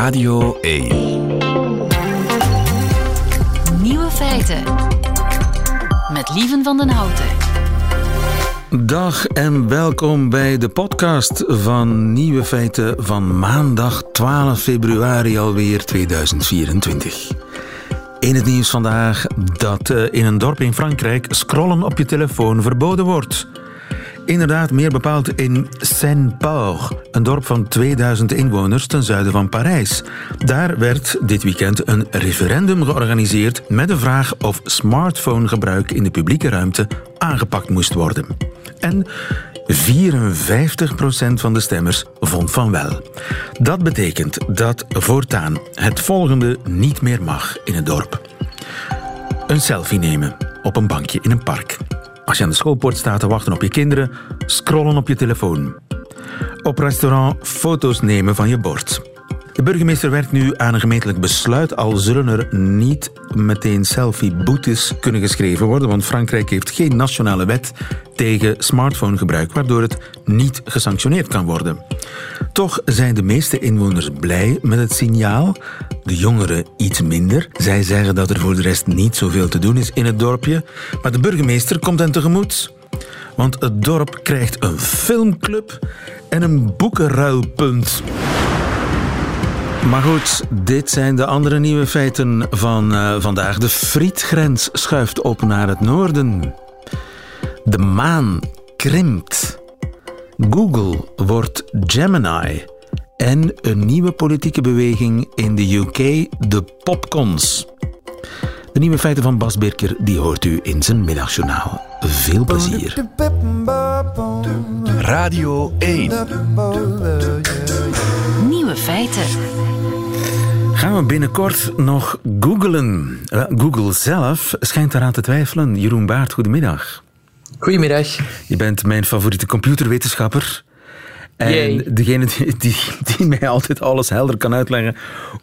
Radio 1. Nieuwe feiten. Met Lieven van den Houten. Dag en welkom bij de podcast van Nieuwe Feiten van maandag 12 februari alweer 2024. In het nieuws vandaag dat eh, in een dorp in Frankrijk scrollen op je telefoon verboden wordt. Inderdaad, meer bepaald in Saint-Port, een dorp van 2000 inwoners ten zuiden van Parijs. Daar werd dit weekend een referendum georganiseerd met de vraag of smartphonegebruik in de publieke ruimte aangepakt moest worden. En 54% van de stemmers vond van wel. Dat betekent dat voortaan het volgende niet meer mag in het dorp. Een selfie nemen op een bankje in een park. Als je aan de schoolpoort staat te wachten op je kinderen, scrollen op je telefoon. Op restaurant foto's nemen van je bord. De burgemeester werkt nu aan een gemeentelijk besluit, al zullen er niet meteen selfie-boetes kunnen geschreven worden, want Frankrijk heeft geen nationale wet tegen smartphonegebruik, waardoor het niet gesanctioneerd kan worden. Toch zijn de meeste inwoners blij met het signaal, de jongeren iets minder. Zij zeggen dat er voor de rest niet zoveel te doen is in het dorpje, maar de burgemeester komt hen tegemoet. Want het dorp krijgt een filmclub en een boekenruilpunt. Maar goed, dit zijn de andere nieuwe feiten van uh, vandaag. De frietgrens schuift op naar het noorden. De maan krimpt. Google wordt Gemini. En een nieuwe politieke beweging in de UK, de Popcons. De nieuwe feiten van Bas Birker, die hoort u in zijn middagjournaal. Veel plezier. Radio 1. Nieuwe feiten. Gaan we binnenkort nog googlen? Google zelf schijnt eraan te twijfelen. Jeroen Baart, goedemiddag. Goedemiddag. Je bent mijn favoriete computerwetenschapper. En Yay. degene die, die, die, mij altijd alles helder kan uitleggen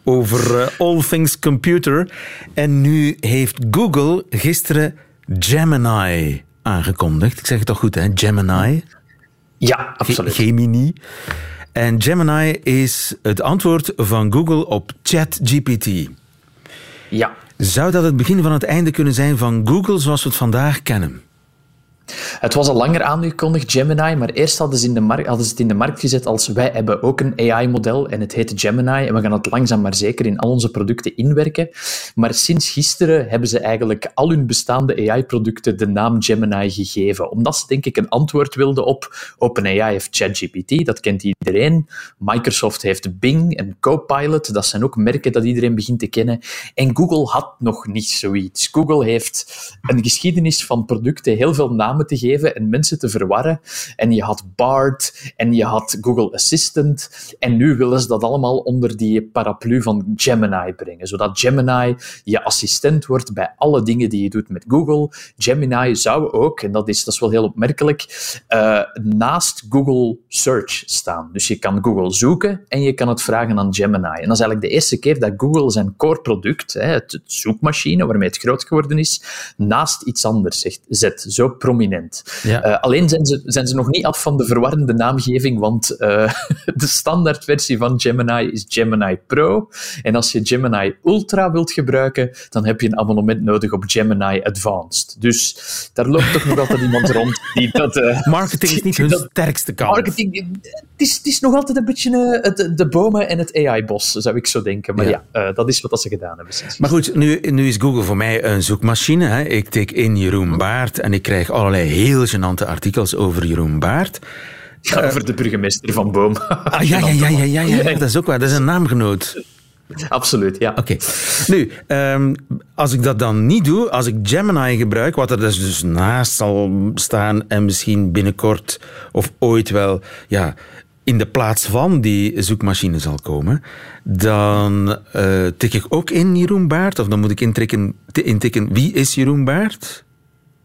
over uh, all things computer. En nu heeft Google gisteren Gemini aangekondigd. Ik zeg het toch goed, hè? Gemini? Ja, absoluut. Gemini. En Gemini is het antwoord van Google op ChatGPT. Ja. Zou dat het begin van het einde kunnen zijn van Google zoals we het vandaag kennen? Het was al langer aangekondigd, Gemini, maar eerst hadden ze, in de markt, hadden ze het in de markt gezet als wij hebben ook een AI-model en het heet Gemini en we gaan het langzaam maar zeker in al onze producten inwerken. Maar sinds gisteren hebben ze eigenlijk al hun bestaande AI-producten de naam Gemini gegeven, omdat ze denk ik een antwoord wilden op OpenAI heeft ChatGPT, dat kent iedereen. Microsoft heeft Bing en Copilot, dat zijn ook merken dat iedereen begint te kennen. En Google had nog niet zoiets. Google heeft een geschiedenis van producten, heel veel namen te geven en mensen te verwarren. En je had Bard en je had Google Assistant. En nu willen ze dat allemaal onder die paraplu van Gemini brengen. Zodat Gemini je assistent wordt bij alle dingen die je doet met Google. Gemini zou ook, en dat is, dat is wel heel opmerkelijk, uh, naast Google Search staan. Dus je kan Google zoeken en je kan het vragen aan Gemini. En dat is eigenlijk de eerste keer dat Google zijn core product, hè, het, het zoekmachine waarmee het groot geworden is, naast iets anders zet. Zo prominent. Ja. Uh, alleen zijn ze, zijn ze nog niet af van de verwarrende naamgeving, want uh, de standaardversie van Gemini is Gemini Pro. En als je Gemini Ultra wilt gebruiken, dan heb je een abonnement nodig op Gemini Advanced. Dus daar loopt toch nog altijd iemand rond die dat... Uh, marketing is niet hun dat, sterkste kant. Marketing, het is, het is nog altijd een beetje de, de bomen en het AI-bos, zou ik zo denken. Maar ja, ja dat is wat ze gedaan hebben. Sinds maar goed, nu, nu is Google voor mij een zoekmachine. Hè. Ik tik in Jeroen Baart en ik krijg allerlei heel gênante artikels over Jeroen Baart. Ja, over de burgemeester van Boom. Ah, ja, ja, ja, ja, ja, ja, dat is ook waar. Dat is een naamgenoot. Absoluut, ja. Oké. Okay. Nu, um, als ik dat dan niet doe, als ik Gemini gebruik, wat er dus, dus naast zal staan en misschien binnenkort of ooit wel ja, in de plaats van die zoekmachine zal komen, dan uh, tik ik ook in Jeroen Baart, of dan moet ik intikken, intikken wie is Jeroen Baart?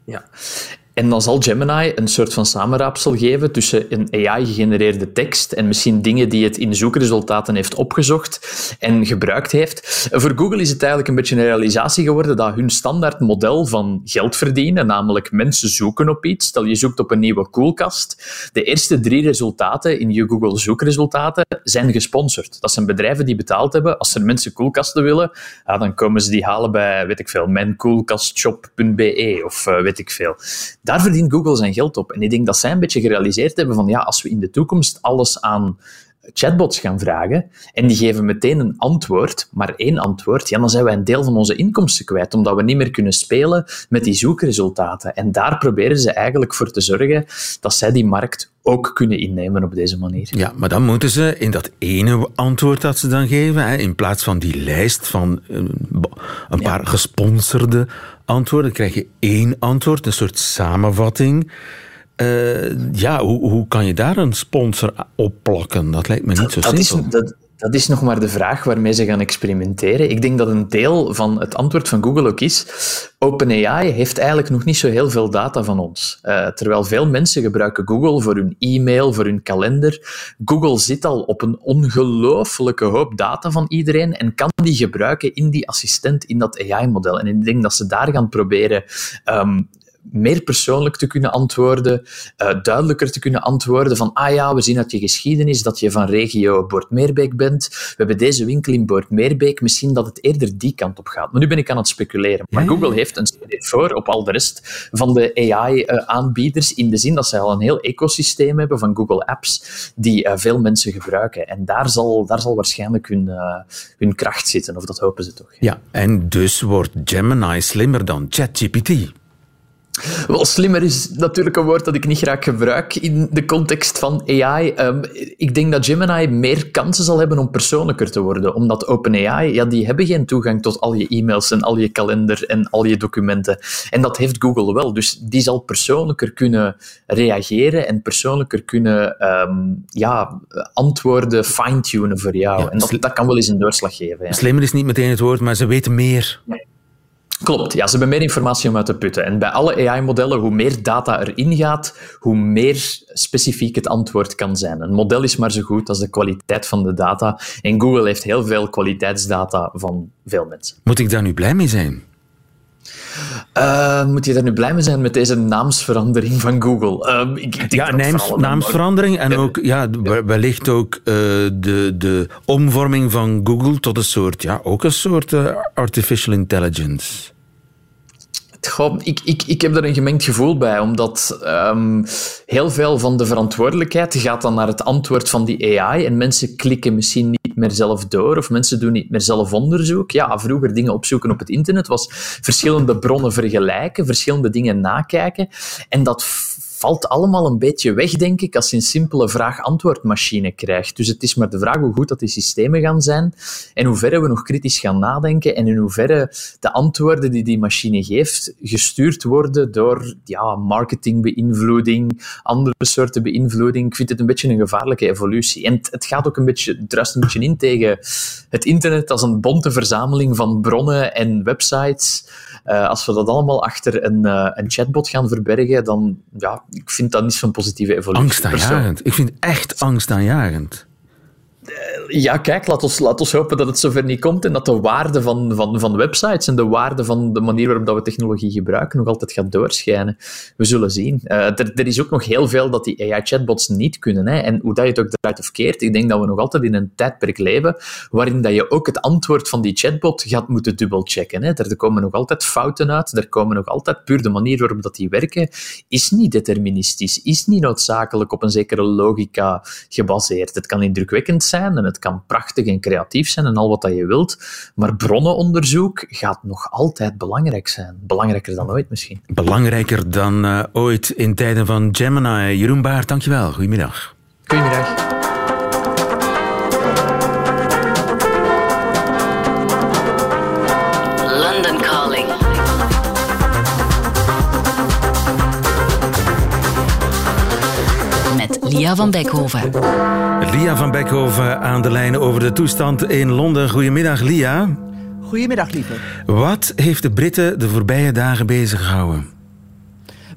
Ja. En dan zal Gemini een soort van samenraapsel geven tussen een AI-gegenereerde tekst en misschien dingen die het in zoekresultaten heeft opgezocht en gebruikt heeft. Voor Google is het eigenlijk een beetje een realisatie geworden dat hun standaard model van geld verdienen, namelijk mensen zoeken op iets, stel je zoekt op een nieuwe koelkast, de eerste drie resultaten in je Google zoekresultaten zijn gesponsord. Dat zijn bedrijven die betaald hebben. Als er mensen koelkasten willen, dan komen ze die halen bij, weet ik veel, mijnkoelkastshop.be of uh, weet ik veel. Daar verdient Google zijn geld op. En ik denk dat zij een beetje gerealiseerd hebben van ja, als we in de toekomst alles aan chatbots gaan vragen en die geven meteen een antwoord, maar één antwoord, ja, dan zijn wij een deel van onze inkomsten kwijt, omdat we niet meer kunnen spelen met die zoekresultaten. En daar proberen ze eigenlijk voor te zorgen dat zij die markt ook kunnen innemen op deze manier. Ja, maar dan moeten ze in dat ene antwoord dat ze dan geven, in plaats van die lijst van eh, een paar gesponsorde antwoorden, krijg je één antwoord, een soort samenvatting. Uh, ja, hoe, hoe kan je daar een sponsor op plakken? Dat lijkt me niet zo dat simpel. Is, dat, dat is nog maar de vraag waarmee ze gaan experimenteren. Ik denk dat een deel van het antwoord van Google ook is: OpenAI heeft eigenlijk nog niet zo heel veel data van ons. Uh, terwijl veel mensen gebruiken Google voor hun e-mail, voor hun kalender. Google zit al op een ongelooflijke hoop data van iedereen en kan die gebruiken in die assistent, in dat AI-model. En ik denk dat ze daar gaan proberen um, meer persoonlijk te kunnen antwoorden, uh, duidelijker te kunnen antwoorden van ah ja, we zien uit je geschiedenis dat je van regio Boortmeerbeek bent. We hebben deze winkel in Boortmeerbeek. Misschien dat het eerder die kant op gaat. Maar nu ben ik aan het speculeren. Maar Google heeft een streep voor op al de rest van de AI-aanbieders uh, in de zin dat zij al een heel ecosysteem hebben van Google Apps die uh, veel mensen gebruiken. En daar zal, daar zal waarschijnlijk hun, hun kracht zitten, of dat hopen ze toch. Ja, en dus wordt Gemini slimmer dan ChatGPT. Wel, slimmer is natuurlijk een woord dat ik niet graag gebruik in de context van AI. Um, ik denk dat Gemini meer kansen zal hebben om persoonlijker te worden, omdat OpenAI, ja, die hebben geen toegang tot al je e-mails en al je kalender en al je documenten. En dat heeft Google wel, dus die zal persoonlijker kunnen reageren en persoonlijker kunnen um, ja, antwoorden fine-tunen voor jou. Ja, en dat, dat kan wel eens een doorslag geven. Ja. Slimmer is niet meteen het woord, maar ze weten meer. Nee. Klopt, ja, ze hebben meer informatie om uit te putten. En bij alle AI-modellen, hoe meer data erin gaat, hoe meer specifiek het antwoord kan zijn. Een model is maar zo goed als de kwaliteit van de data. En Google heeft heel veel kwaliteitsdata van veel mensen. Moet ik daar nu blij mee zijn? Uh, moet je daar nu blij mee zijn met deze naamsverandering van Google? Uh, ik, ik ja, naams, naamsverandering en ook ja, wellicht ook uh, de, de omvorming van Google tot een soort, ja, ook een soort artificial intelligence. Ik, ik, ik heb er een gemengd gevoel bij, omdat um, heel veel van de verantwoordelijkheid gaat dan naar het antwoord van die AI en mensen klikken misschien niet meer zelf door of mensen doen niet meer zelf onderzoek. Ja, vroeger dingen opzoeken op het internet was verschillende bronnen vergelijken, verschillende dingen nakijken en dat valt allemaal een beetje weg, denk ik, als je een simpele vraag-antwoordmachine krijgt. Dus het is maar de vraag hoe goed dat die systemen gaan zijn en hoe ver we nog kritisch gaan nadenken en in hoeverre de antwoorden die die machine geeft gestuurd worden door ja, marketingbeïnvloeding, andere soorten beïnvloeding. Ik vind het een beetje een gevaarlijke evolutie. En het, gaat ook een beetje, druist een beetje in tegen het internet als een bonte verzameling van bronnen en websites. Uh, als we dat allemaal achter een, uh, een chatbot gaan verbergen, dan ja, ik vind dat niet zo'n positieve evolutie. Angstaanjagend. Ik vind echt angstaanjagend. Ja, kijk, laat ons, laat ons hopen dat het zover niet komt en dat de waarde van, van, van websites en de waarde van de manier waarop dat we technologie gebruiken nog altijd gaat doorschijnen. We zullen zien. Uh, er, er, is ook nog heel veel dat die AI-chatbots niet kunnen. Hè. En hoe dat je het ook draait of keert, ik denk dat we nog altijd in een tijdperk leven waarin dat je ook het antwoord van die chatbot gaat moeten dubbelchecken. Hè. Er komen nog altijd fouten uit, er komen nog altijd puur de manier waarop dat die werken, is niet deterministisch, is niet noodzakelijk op een zekere logica gebaseerd. Het kan indrukwekkend zijn en het kan prachtig en creatief zijn en al wat dat je wilt, maar bronnenonderzoek gaat nog altijd belangrijk zijn. Belangrijker dan ooit misschien. Belangrijker dan uh, ooit in tijden van Gemini. Jeroen Baart, dankjewel. Goedemiddag. Goedemiddag. Lia van Beckhoven. Lia van Beckhoven aan de lijn over de toestand in Londen. Goedemiddag, Lia. Goedemiddag, lieve. Wat heeft de Britten de voorbije dagen bezig gehouden?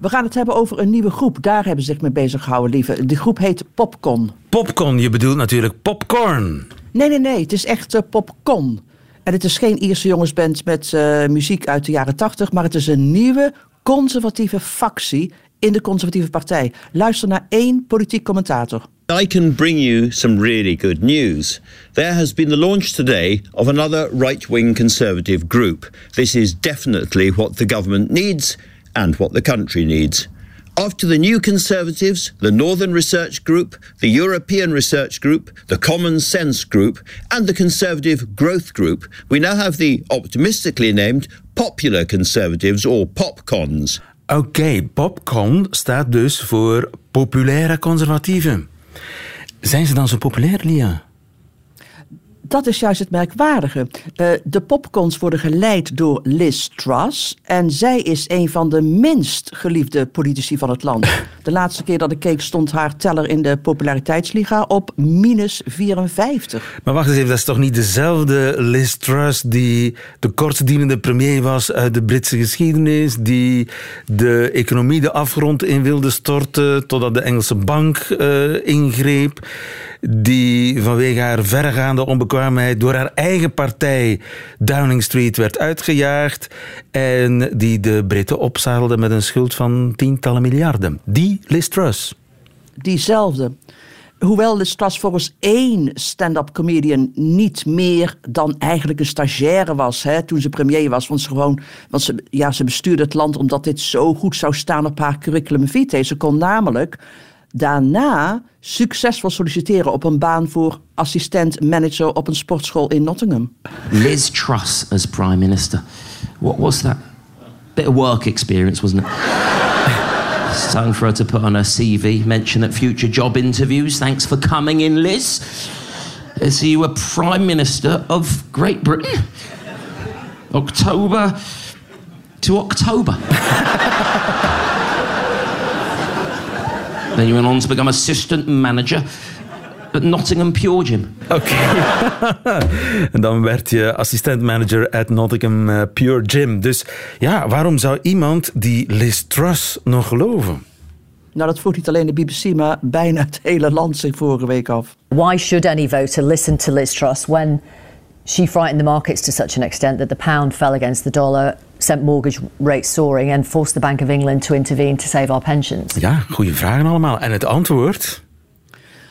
We gaan het hebben over een nieuwe groep. Daar hebben ze zich mee bezig gehouden, lieve. Die groep heet Popcon. Popcorn, je bedoelt natuurlijk popcorn. Nee, nee, nee. Het is echt uh, Popcon. En het is geen Ierse jongensband met uh, muziek uit de jaren tachtig, maar het is een nieuwe conservatieve factie in de conservatieve partij. Luister naar één politiek commentator. I can bring you some really good news. There has been the launch today of another right wing conservative group. This is definitely what the government needs and what the country needs. After the New Conservatives, the Northern Research Group, the European Research Group, the Common Sense Group, and the Conservative Growth Group, we now have the optimistically named Popular Conservatives or PopCons. Oké, okay, popcorn staat dus voor populaire conservatieven. Zijn ze dan zo populair, Lia? Dat is juist het merkwaardige. Uh, de popcons worden geleid door Liz Truss. En zij is een van de minst geliefde politici van het land. De laatste keer dat ik keek stond haar teller in de populariteitsliga op minus 54. Maar wacht eens even, dat is toch niet dezelfde Liz Truss die de kortstdienende premier was uit de Britse geschiedenis, die de economie de afgrond in wilde storten totdat de Engelse bank uh, ingreep die vanwege haar verregaande onbekwaamheid door haar eigen partij Downing Street werd uitgejaagd en die de Britten opzadelde met een schuld van tientallen miljarden. Die Liz Truss. Diezelfde. Hoewel Liz Truss volgens één stand-up comedian niet meer dan eigenlijk een stagiaire was hè, toen ze premier was. Want ze, gewoon, want ze, ja, ze bestuurde het land omdat dit zo goed zou staan op haar curriculum vitae. Ze kon namelijk daarna succesvol solliciteren op een baan voor assistent-manager op een sportschool in Nottingham. Liz Truss as Prime Minister. What was that? Bit of work experience, wasn't it? it's time for her to put on her CV, mention at future job interviews. Thanks for coming in, Liz. Is you a Prime Minister of Great Britain? October to October. Then you went on to become assistant manager at Nottingham Pure Gym. Oké. Okay. en dan werd je assistent manager at Nottingham uh, Pure Gym. Dus ja, waarom zou iemand die Liz Truss nog geloven? Nou, dat vroeg niet alleen de BBC, maar bijna het hele land zich vorige week af. Why should any voter listen to Liz Truss when she frightened the markets to such an extent that the pound fell against the dollar sent mortgage rates soaring and forced the Bank of England to intervene to save our pensions? Ja, goede vragen allemaal. En het antwoord?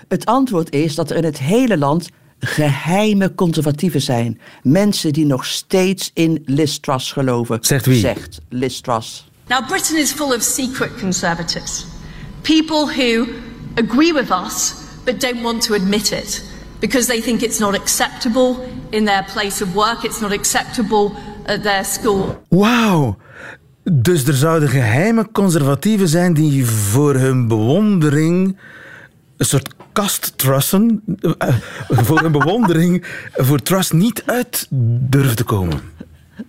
Het antwoord is dat er in het hele land geheime conservatieven zijn. Mensen die nog steeds in Liz Truss geloven. Zegt wie? Zegt Liz Truss. Now Britain is full of secret conservatives. People who agree with us but don't want to admit it because they think it's not acceptable in their place of work, it's not acceptable their school. Wauw! Dus er zouden geheime conservatieven zijn die voor hun bewondering een soort kasttrussen, uh, voor hun bewondering voor trust niet uit durven te komen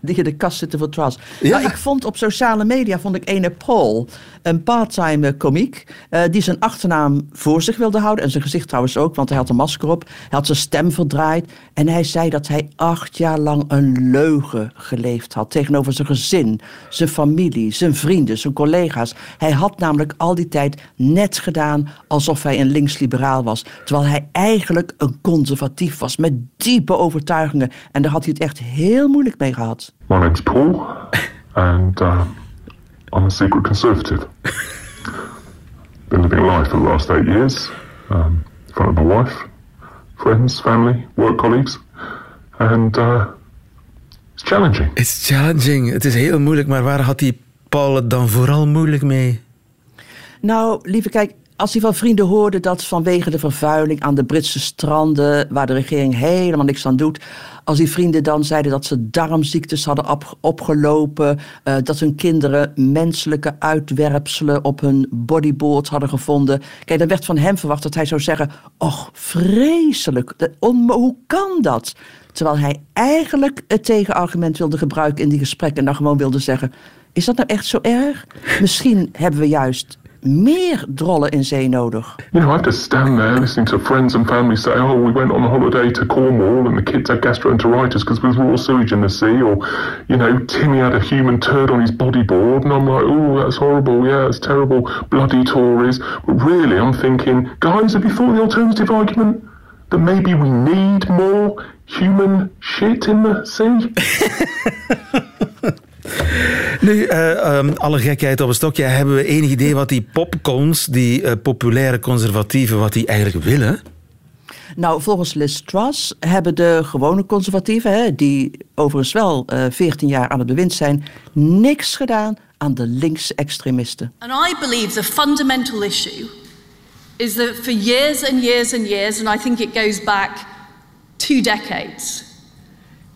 die in de kast zitten voor Truss. Ja. Nou, ik vond op sociale media vond ik ene Paul, een parttime komiek, uh, die zijn achternaam voor zich wilde houden en zijn gezicht trouwens ook, want hij had een masker op. Hij had zijn stem verdraaid en hij zei dat hij acht jaar lang een leugen geleefd had tegenover zijn gezin, zijn familie, zijn vrienden, zijn collega's. Hij had namelijk al die tijd net gedaan alsof hij een linksliberaal was, terwijl hij eigenlijk een conservatief was met diepe overtuigingen en daar had hij het echt heel moeilijk mee gehad. My name's Paul, and uh, I'm a secret conservative. Been living a life for the last eight years, um, in front of my wife, friends, family, work colleagues, and uh, it's challenging. It's challenging. Het is heel moeilijk, maar waar had die Paul het dan vooral moeilijk mee? Nou, lieve, kijk, als hij van vrienden hoorde dat vanwege de vervuiling aan de Britse stranden, waar de regering helemaal niks aan doet, als die vrienden dan zeiden dat ze darmziektes hadden op, opgelopen, uh, dat hun kinderen menselijke uitwerpselen op hun bodyboard hadden gevonden. Kijk, dan werd van hem verwacht dat hij zou zeggen: Och, vreselijk, hoe kan dat? Terwijl hij eigenlijk het tegenargument wilde gebruiken in die gesprekken en dan gewoon wilde zeggen: Is dat nou echt zo erg? Misschien hebben we juist meer drollen in zee nodig. You know, I have to stand there listening to friends and family say, oh, we went on a holiday to Cornwall and the kids had gastroenteritis because there was raw sewage in the sea. Or, you know, Timmy had a human turd on his bodyboard. And I'm like, oh, that's horrible. Yeah, it's terrible. Bloody Tories. But really, I'm thinking, guys, have you thought the alternative argument? That maybe we need more human shit in the sea? Nu, ehm, alle gekheid op een stokje. Hebben we enig idee wat die popcons, die eh, populaire conservatieven, wat die eigenlijk willen? Nou, volgens Liz Truss hebben de gewone conservatieven, hè, die overigens wel eh 14 jaar aan het bewind zijn, niks gedaan aan de linkse extremisten. And I believe the fundamental issue is that for years and years and years, and I think it goes back two decades,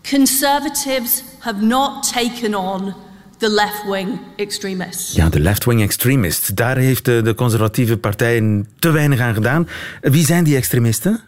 conservatives have not taken on the left wing extremists. Ja, de left-wing extremists. Daar heeft de, de conservatieve partijen te weinig aan gedaan. Wie zijn die extremisten?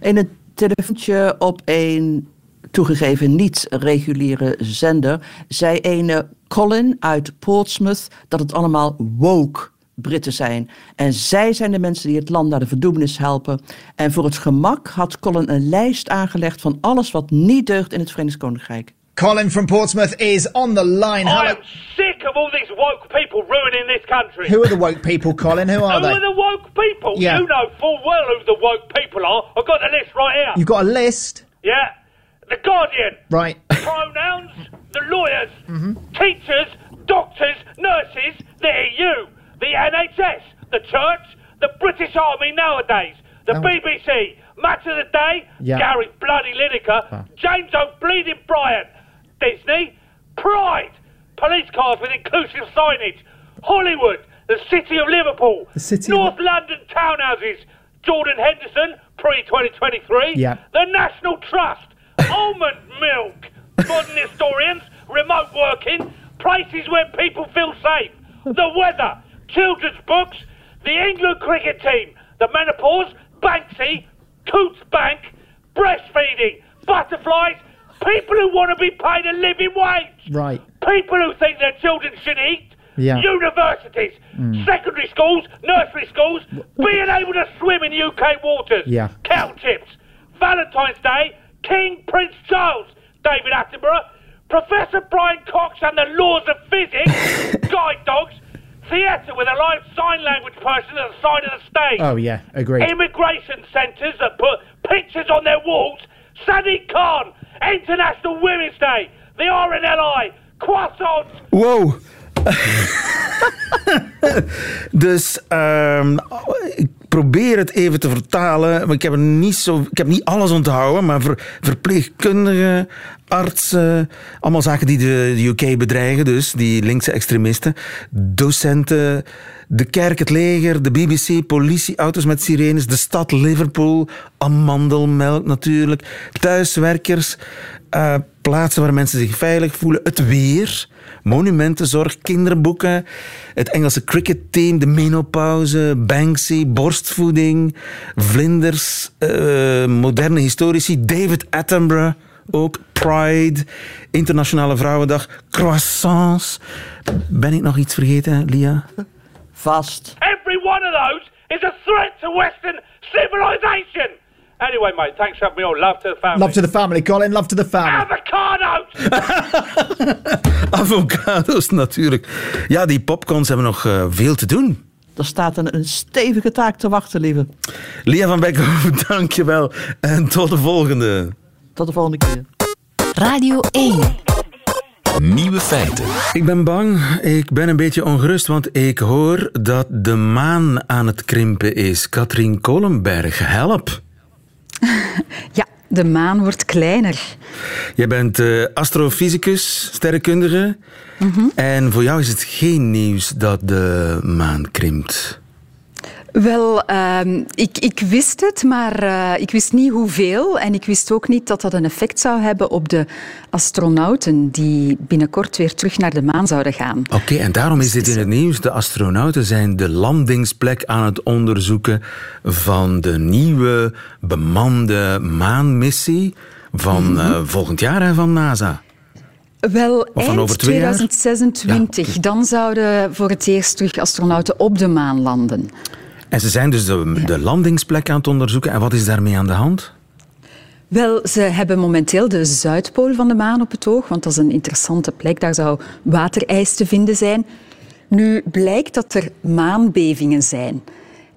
In een telefoontje op een toegegeven niet reguliere zender zei ene Colin uit Portsmouth dat het allemaal woke Britten zijn. En zij zijn de mensen die het land naar de verdoemenis helpen. En voor het gemak had Colin een lijst aangelegd van alles wat niet deugt in het Verenigd Koninkrijk. Colin from Portsmouth is on the line. Hello. I'm sick of all these woke people ruining this country. Who are the woke people, Colin? Who are they? Who are the woke people? Yeah. You know full well who the woke people are. I've got the list right here. You've got a list, Yeah. The Guardian. right? Pronouns. The lawyers. mm-hmm. Teachers. Doctors. Nurses. The EU. The NHS. The church. The British Army nowadays. The Oh. BBC. Match of the Day. Yeah. Gary Bloody Lineker. James O'Bleeding Bryant. Disney. Pride. Police cars with inclusive signage. Hollywood. The City of Liverpool. The City of- North London townhouses. Jordan Henderson. Pre 2023. Yeah. The National Trust. Almond milk. Modern historians. Remote working. Places where people feel safe. The weather. Children's books. The England cricket team. The menopause. Banksy. Coots Bank. Breastfeeding. Butterflies. People who want to be paid a living wage. Right. People who think their children should eat. Yeah. Universities, mm. secondary schools, nursery schools, being able to swim in UK waters. Yeah. Kettle chips. Valentine's Day, King Prince Charles, David Attenborough, Professor Brian Cox and the laws of physics, guide dogs, theatre with a live sign language person at the side of the stage. Oh yeah, agreed. Immigration centres that put pictures on their walls. Sadiq Khan, International Women's Day, the RNLI, croissants. Dus ehm, ik probeer het even te vertalen. Maar ik heb, niet zo, ik heb niet alles onthouden. Maar ver- verpleegkundigen, artsen. Allemaal zaken die de, de UK bedreigen. Dus die linkse extremisten. Docenten. De kerk, het leger, de BBC, politie, auto's met sirenes, de stad Liverpool, amandelmelk natuurlijk, thuiswerkers, eh, plaatsen waar mensen zich veilig voelen, het weer, monumentenzorg, kinderboeken, het Engelse cricketteam, de menopauze, Banksy, borstvoeding, vlinders, eh, moderne historici, David Attenborough ook, Pride, Internationale Vrouwendag, croissants. Ben ik nog iets vergeten, Lia? Vast. Every one of those is a threat to Western civilization. Anyway, mate, thanks for having me on. Love to the family. Love to the family, Colin. Love to the family. Avocados! Avocados natuurlijk. Ja, die popcorns hebben nog eh, veel te doen. Er staat een, een stevige taak te wachten, lieve. Lia van Beckhoven, dankjewel. En tot de volgende. Tot de volgende keer. Radio 1. Nieuwe feiten. Ik ben bang, ik ben een beetje ongerust, want ik hoor dat de maan aan het krimpen is. Katrien Kolenberg, help. Ja, de maan wordt kleiner. Jij bent eh, astrofysicus, sterrenkundige. En voor jou is het geen nieuws dat de maan krimpt. Wel, ehm, ik, ik wist het, maar eh, ik wist niet hoeveel. En ik wist ook niet dat dat een effect zou hebben op de astronauten die binnenkort weer terug naar de maan zouden gaan. Oké, en daarom is dit in het nieuws. De astronauten zijn de landingsplek aan het onderzoeken van de nieuwe bemande maanmissie van eh, volgend jaar hè, van NASA. Wel, eind jaar? 2026, dan zouden voor het eerst terug astronauten op de maan landen. En ze zijn dus de, landingsplek aan het onderzoeken. En wat is daarmee aan de hand? Wel, ze hebben momenteel de Zuidpool van de maan op het oog, want dat is een interessante plek. Daar zou waterijs te vinden zijn. Nu blijkt dat er maanbevingen zijn.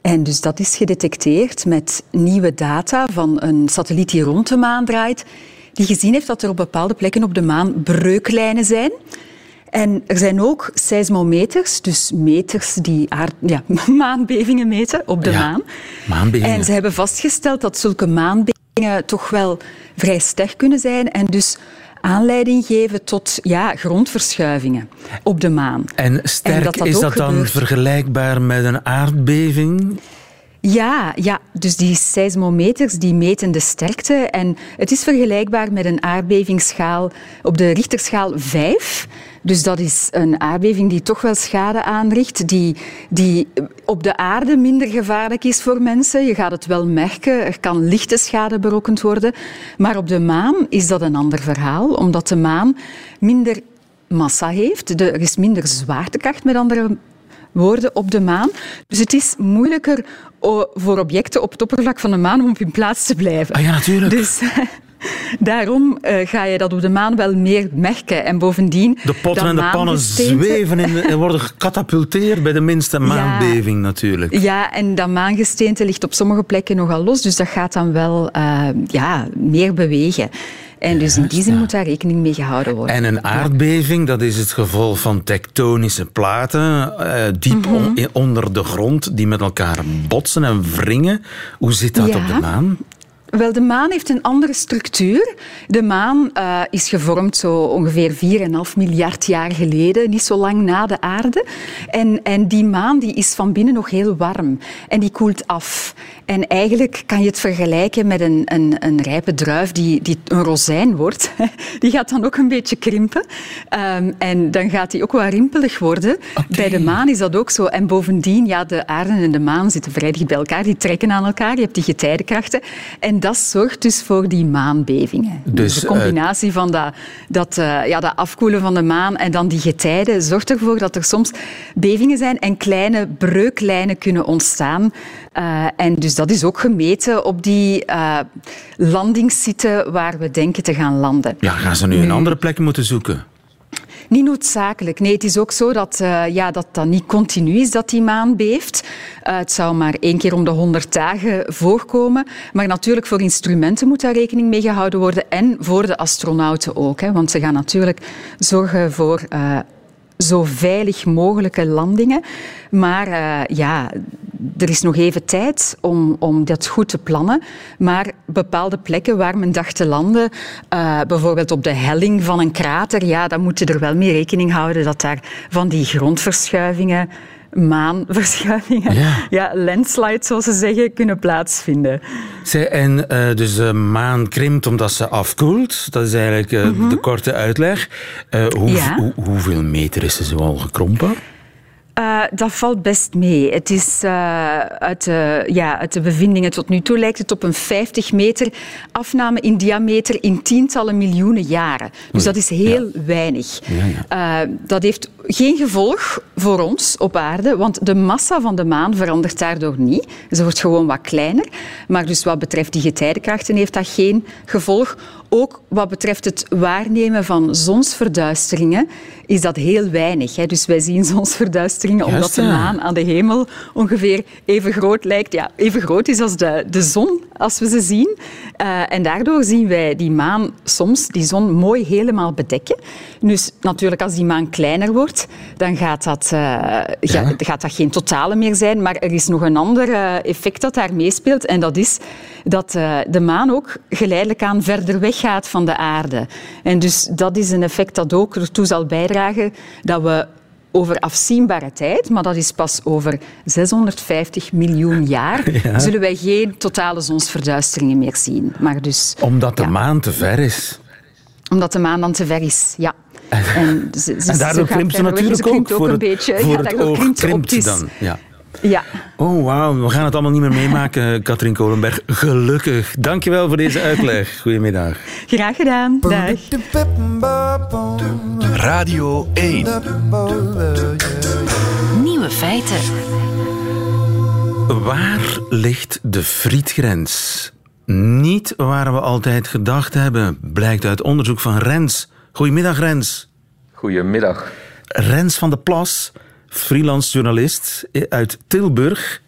En dus dat is gedetecteerd met nieuwe data van een satelliet die rond de maan draait, die gezien heeft dat er op bepaalde plekken op de maan breuklijnen zijn. En er zijn ook seismometers, dus meters die aard, ja, maanbevingen meten op de Ja, maan. maanbevingen. En ze hebben vastgesteld dat zulke maanbevingen toch wel vrij sterk kunnen zijn en dus aanleiding geven tot ja, grondverschuivingen op de maan. En sterk, dat dat is dat dan gebeurt. vergelijkbaar met een aardbeving? Ja, ja, dus die seismometers die meten de sterkte. En het is vergelijkbaar met een aardbevingsschaal op de Richterschaal 5. Dus dat is een aardbeving die toch wel schade aanricht, die, die op de aarde minder gevaarlijk is voor mensen. Je gaat het wel merken, er kan lichte schade berokkend worden. Maar op de maan is dat een ander verhaal, omdat de maan minder massa heeft. De- er is minder zwaartekracht, met andere woorden, op de maan. Dus het is moeilijker voor objecten op het oppervlak van de maan om op hun plaats te blijven. Ah ja, natuurlijk. Dus daarom eh, ga je dat op de maan wel meer merken. En bovendien... De potten en de pannen zweven in de- en worden gecatapulteerd bij de minste maanbeving natuurlijk. Ja, en dat maangesteente ligt op sommige plekken nogal los, dus dat gaat dan wel eh, ja, meer bewegen. En dus in die zin moet daar rekening mee gehouden worden. En een aardbeving, dat is het gevolg van tektonische platen, eh, diep Mhm. on- onder de grond, die met elkaar botsen en wringen. Hoe zit dat Ja. op de maan? Wel, de maan heeft een andere structuur. De maan eh, is gevormd zo ongeveer 4,5 miljard jaar geleden, niet zo lang na de aarde. En, en die maan die is van binnen nog heel warm en die koelt af. En eigenlijk kan je het vergelijken met een, een, een rijpe druif die, die een rozijn wordt. Die gaat dan ook een beetje krimpen. Ehm, en dan gaat die ook wat rimpelig worden. Bij de maan is dat ook zo. En bovendien, ja, de aarde en de maan zitten vrij dicht bij elkaar. Die trekken aan elkaar. Je hebt die getijdenkrachten. En dat zorgt dus voor die maanbevingen. Dus, Dus, de eh, combinatie van dat, dat, eh, ja, dat afkoelen van de maan en dan die getijden zorgt ervoor dat er soms bevingen zijn en kleine breuklijnen kunnen ontstaan. Eh, en dus dat is ook gemeten op die landingssitten waar we denken te gaan landen. Ja, gaan ze nu een andere plek moeten zoeken? Niet noodzakelijk. Nee, het is ook zo dat eh, ja, dat, dat niet continu is dat die maan beeft. Het zou maar één keer om de honderd dagen voorkomen. Maar natuurlijk voor instrumenten moet daar rekening mee gehouden worden. En voor de astronauten ook. Hè, want ze gaan natuurlijk zorgen voor zo veilig mogelijke landingen. Maar ja, er is nog even tijd om, om dat goed te plannen. Maar bepaalde plekken waar men dacht te landen, eh, bijvoorbeeld op de helling van een krater, ja, dan moet je er wel mee rekening houden dat daar van die grondverschuivingen, maanverschuivingen, ja. landslides zoals ze zeggen, kunnen plaatsvinden. Zij, en eh, dus de maan krimpt omdat ze afkoelt. Dat is eigenlijk eh, Mhm. de korte uitleg. Hoe, Ja. hoe- hoeveel meter is ze zo al gekrompen? Eh, dat valt best mee. Het is eh, uit, de, ja, uit de bevindingen tot nu toe lijkt het op een 50 meter afname in diameter in tientallen miljoenen jaren. Dus dat is heel weinig. Eh, dat heeft geen gevolg voor ons op aarde, want de massa van de maan verandert daardoor niet. Ze wordt gewoon wat kleiner. Maar dus wat betreft die getijdenkrachten heeft dat geen gevolg. Ook wat betreft het waarnemen van zonsverduisteringen is dat heel weinig. Hè. Dus wij zien zonsverduisteringen omdat de maan aan de hemel ongeveer even groot lijkt. Ja, even groot is als de, de zon, als we ze zien. Eh, en daardoor zien wij die maan soms, die zon, mooi helemaal bedekken. Dus natuurlijk, als die maan kleiner wordt, dan gaat dat, eh, ga- gaat dat geen totale meer zijn. Maar er is nog een ander eh, effect dat daar meespeelt. En dat is dat eh, de maan ook geleidelijk aan verder weggaat van de aarde. En dus dat is een effect dat ook ertoe zal bijdragen dat we over afzienbare tijd, maar dat is pas over 650 miljoen jaar, Ja. zullen wij geen totale zonsverduisteringen meer zien. Maar dus, Omdat de maan te ver is. omdat de maan dan te ver is, ja. En, ze- ze- en daardoor krimpt ze natuurlijk ook. ook voor een het, beetje. voor ja, het oog krimpt ze krimpt ze optisch. dan. Ja. Ja. Oh, wauw. We gaan het allemaal niet meer meemaken, Katrien Kolenberg. Gelukkig. Dankjewel voor deze uitleg. Goedemiddag. Graag gedaan. Dag. Radio 1. Nieuwe feiten. Waar ligt de frietgrens? Niet waar we altijd gedacht hebben, blijkt uit onderzoek van Rens. Goedemiddag, Rens. Goedemiddag. Rens van de Plas, freelance journalist uit Tilburg.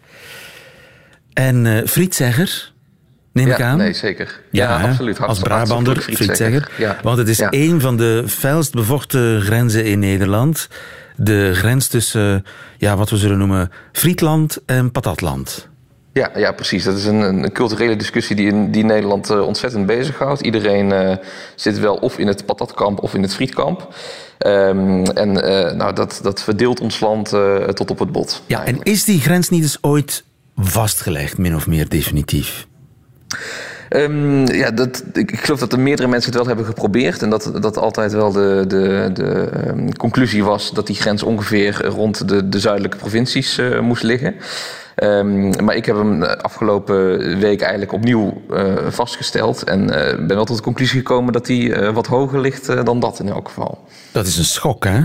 En eh frietzegger, neem ik ja, aan. Nee, zeker. Ja, absoluut. Als Brabander, frietzegger. Ja. Want het is een van de felst bevochten grenzen in Nederland. De grens tussen, ja, wat we zullen noemen, Frietland en Patatland. Ja, ja, precies. Dat is een, een culturele discussie die, in, die Nederland eh, ontzettend bezighoudt. Iedereen eh, zit wel of in het patatkamp of in het frietkamp. Ehm, en eh, nou, dat, dat verdeelt ons land tot op het bot. Ja, en is die grens niet eens ooit vastgelegd, min of meer definitief? Ehm, ja, dat, ik, ik geloof dat er meerdere mensen het wel hebben geprobeerd. En dat, dat altijd wel de, de, de ehm, conclusie was dat die grens ongeveer rond de, de zuidelijke provincies moest liggen. Ehm, maar ik heb hem de afgelopen week eigenlijk opnieuw eh, vastgesteld. En eh, ben wel tot de conclusie gekomen dat die eh, wat hoger ligt dan dat in elk geval. Dat is een schok, hè?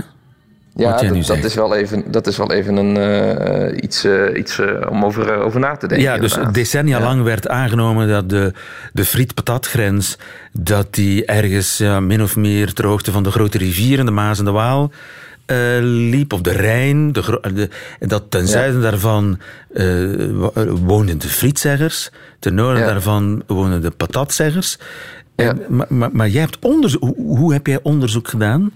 Ja, dat, is wel even, dat is wel even een, iets, iets om over, over na te denken. Ja, dus decennia lang werd aangenomen dat de, de friet-patatgrens dat die ergens min of meer ter hoogte van de grote rivieren, de Maas en de Waal, eh, liep, of de Rijn. De, de, dat ten Ja. zuiden daarvan eh, woonden de frietzeggers, ten noorden Ja. daarvan woonden de patatzeggers. En, maar, maar, maar jij hebt onderzoek, hoe, hoe heb jij onderzoek gedaan?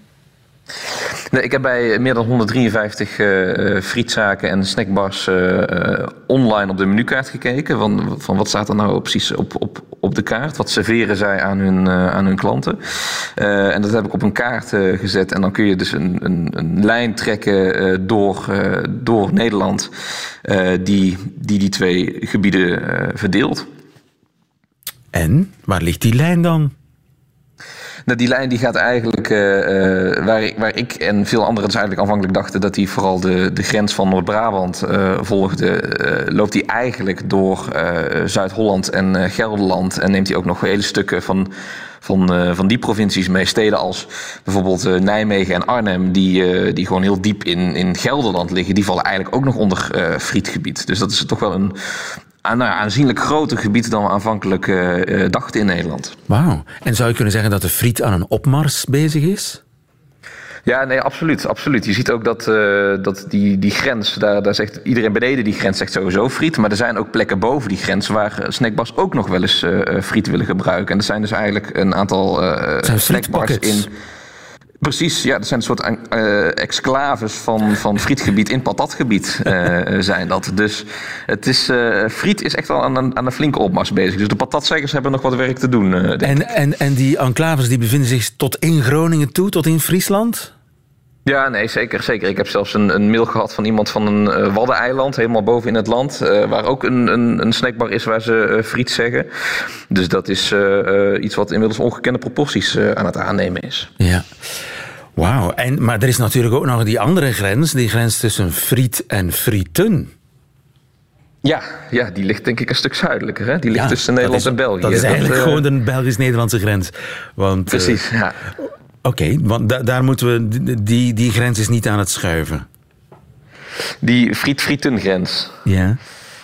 Ik heb bij meer dan 153 eh, eh, frietzaken en snackbars eh, online op de menukaart gekeken. Van, van wat staat er nou precies op, op, op de kaart? Wat serveren zij aan hun, aan hun klanten? En dat heb ik op een kaart gezet. En dan kun je dus een, een, een lijn trekken door, door Nederland die, die die twee gebieden verdeelt. En waar ligt die lijn dan? Nou, die lijn die gaat eigenlijk, eh, eh, waar, ik, waar ik en veel anderen dus eigenlijk aanvankelijk dachten dat die vooral de, de grens van Noord-Brabant eh, volgde, loopt die eigenlijk door Zuid-Holland en Gelderland en neemt hij ook nog hele stukken van, van, van die provincies mee. Steden als bijvoorbeeld Nijmegen en Arnhem, die, die gewoon heel diep in, in Gelderland liggen, die vallen eigenlijk ook nog onder frietgebied. Dus dat is toch wel een aan, nou, ja, aanzienlijk groter gebied dan we aanvankelijk eh, eh, dachten in Nederland. Wauw. En zou je kunnen zeggen dat de friet aan een opmars bezig is? Ja, nee, absoluut, absoluut. Je ziet ook dat, eh, dat die, die grens, daar, daar zegt iedereen beneden die grens zegt sowieso friet. Maar er zijn ook plekken boven die grens waar snackbars ook nog wel eens friet willen gebruiken. En er zijn dus eigenlijk een aantal snackbars in. Precies, ja, dat zijn een soort eh exclaves van, van frietgebied in patatgebied eh, eh, zijn dat. Dus het is, eh, friet is echt wel aan een, aan een flinke opmars bezig. Dus de patatzeggers hebben nog wat werk te doen. eh. En, en, en die enclaves die bevinden zich tot in Groningen toe, tot in Friesland? Ja, nee, zeker, zeker. Ik heb zelfs een, een mail gehad van iemand van een eh Waddeneiland, helemaal boven in het land, eh, waar ook een, een, een snackbar is waar ze eh, friet zeggen. Dus dat is iets wat inmiddels ongekende proporties aan het aannemen is. Ja. Wauw. En, maar er is natuurlijk ook nog die andere grens, die grens tussen friet en frieten. Ja, ja, die ligt denk ik een stuk zuidelijker. Hè? Die ligt Ja, tussen Nederland is- en België. Dat is eigenlijk gewoon de Belgisch-Nederlandse grens. Want, Precies, ja. Oké, want da- daar moeten we... Die, die grens is niet aan het schuiven. Die friet-frietengrens. Ja.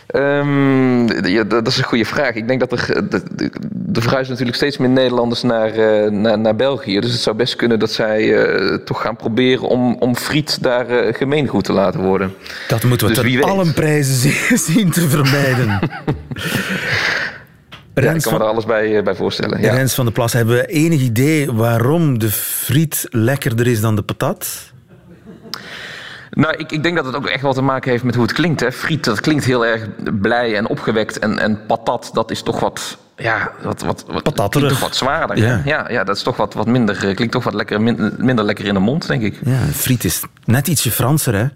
Ehm, ja, dat is een goede vraag. Ik denk dat er, de, de, er verhuizen natuurlijk steeds meer Nederlanders naar, eh, naar, naar België. Dus het zou best kunnen dat zij eh, toch gaan proberen om, om friet daar eh, gemeengoed te laten worden. Dat moeten we Dus ten allen prijzen zien te vermijden. Ja, ik Rens kan me er alles bij, eh, bij voorstellen. Ja. Rens van de Plas, hebben we enig idee waarom de friet lekkerder is dan de patat? Nou, ik, ik denk dat het ook echt wel te maken heeft met hoe het klinkt. Hè. Friet, dat klinkt heel erg blij en opgewekt. En, en patat, dat is toch wat... Ja, wat, wat, toch wat zwaarder. Ja. Ja. Dat is toch wat, wat minder... eh, Klinkt toch wat lekker, min- minder lekker in de mond, denk ik. Ja, friet is net ietsje Franser, hè?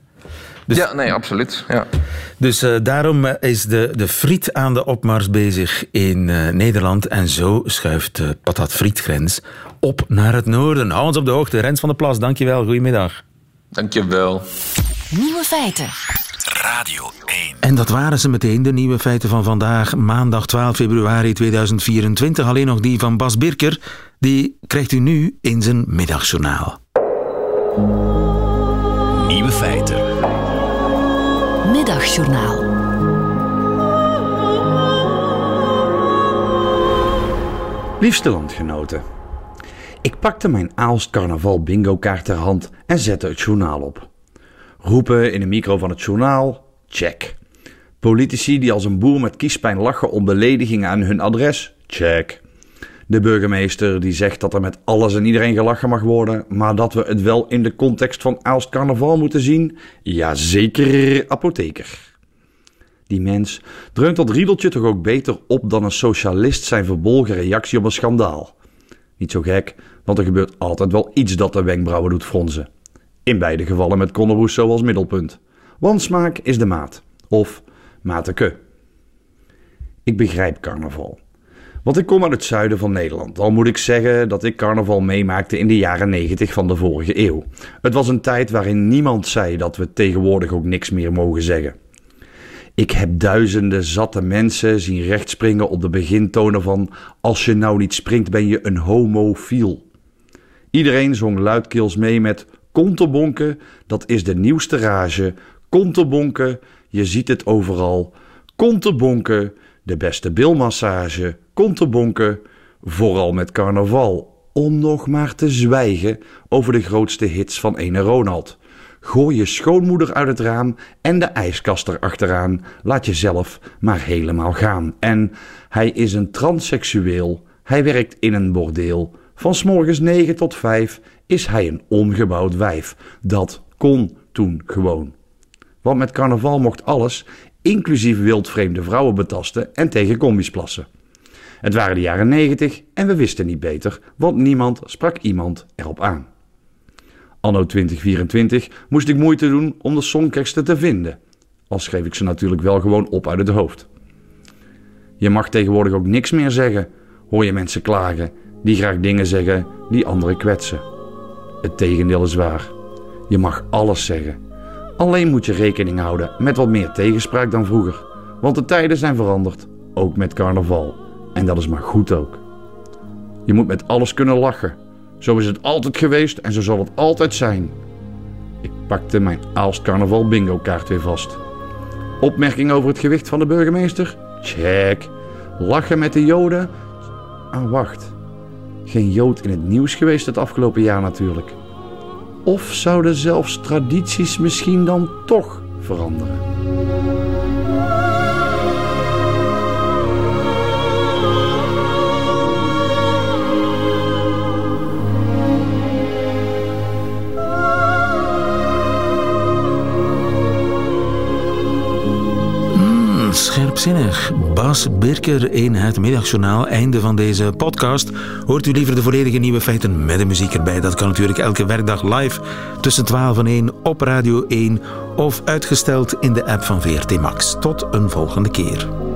Ja, nee, absoluut. Ja. Dus eh, daarom eh, is de, de friet aan de opmars bezig in eh, Nederland. En zo schuift de patat-frietgrens op naar het noorden. Hou ons op de hoogte. Rens van de Plas, dankjewel. Goedemiddag. Dankjewel. Nieuwe feiten. Radio 1. En dat waren ze meteen, de nieuwe feiten van vandaag, maandag 12 februari 2024. Alleen nog die van Bas Birker, die krijgt u nu in zijn middagjournaal. Middagjournaal. Liefste landgenoten. Ik pakte mijn Aalst Carnaval bingo kaart ter hand en zette het journaal op. Roepen in de micro van het journaal? Check. Politici die als een boer met kiespijn lachen om beledigingen aan hun adres? Check. De burgemeester die zegt dat er met alles en iedereen gelachen mag worden, maar dat we het wel in de context van Aalst Carnaval moeten zien? Jazeker, apotheker. Die mens dreunt dat riedeltje toch ook beter op dan een socialist zijn verbolgen reactie op een schandaal. Niet zo gek, want er gebeurt altijd wel iets dat de wenkbrauwen doet fronsen. In beide gevallen met Conor Rousseau als middelpunt. Want smaak is de maat. Of mateke. Ik begrijp carnaval. Want ik kom uit het zuiden van Nederland. Al moet ik zeggen dat ik carnaval meemaakte in de jaren 90 van de vorige eeuw. Het was een tijd waarin niemand zei dat we tegenwoordig ook niks meer mogen zeggen. Ik heb duizenden zatte mensen zien rechtspringen op de begintonen van Als je nou niet springt ben je een homofiel. Iedereen zong luidkeels mee met Konterbonken, dat is de nieuwste rage. Konterbonken, je ziet het overal. Konterbonken, de beste bilmassage. Konterbonken, vooral met carnaval. Om nog maar te zwijgen over de grootste hits van ene Ronald. Gooi je schoonmoeder uit het raam en de ijskast erachteraan. Laat jezelf maar helemaal gaan. En hij is een transseksueel. Hij werkt in een bordeel. Van s morgens 9 tot 5 is hij een ongebouwd wijf. Dat kon toen gewoon. Want met carnaval mocht alles, inclusief wildvreemde vrouwen betasten en tegen combi's plassen. Het waren de jaren 90 en we wisten niet beter, want niemand sprak iemand erop aan. Anno 2024 moest ik moeite doen om de songteksten te vinden. Al schreef ik ze natuurlijk wel gewoon op uit het hoofd. Je mag tegenwoordig ook niks meer zeggen, hoor je mensen klagen, die graag dingen zeggen die anderen kwetsen. Het tegendeel is waar. Je mag alles zeggen. Alleen moet je rekening houden met wat meer tegenspraak dan vroeger. Want de tijden zijn veranderd, ook met carnaval. En dat is maar goed ook. Je moet met alles kunnen lachen. Zo is het altijd geweest en zo zal het altijd zijn. Ik pakte mijn Aalst Carnaval bingo kaart weer vast. Opmerking over het gewicht van de burgemeester? Check. Lachen met de joden? Ah, wacht. Geen jood in het nieuws geweest het afgelopen jaar natuurlijk. Of zouden zelfs tradities misschien dan toch veranderen? Scherpzinnig. Bas Birker in het middagjournaal. Einde van deze podcast. Hoort u liever de volledige nieuwe feiten met de muziek erbij? Dat kan natuurlijk elke werkdag live tussen 12 en 1 op Radio 1 of uitgesteld in de app van VRT Max. Tot een volgende keer.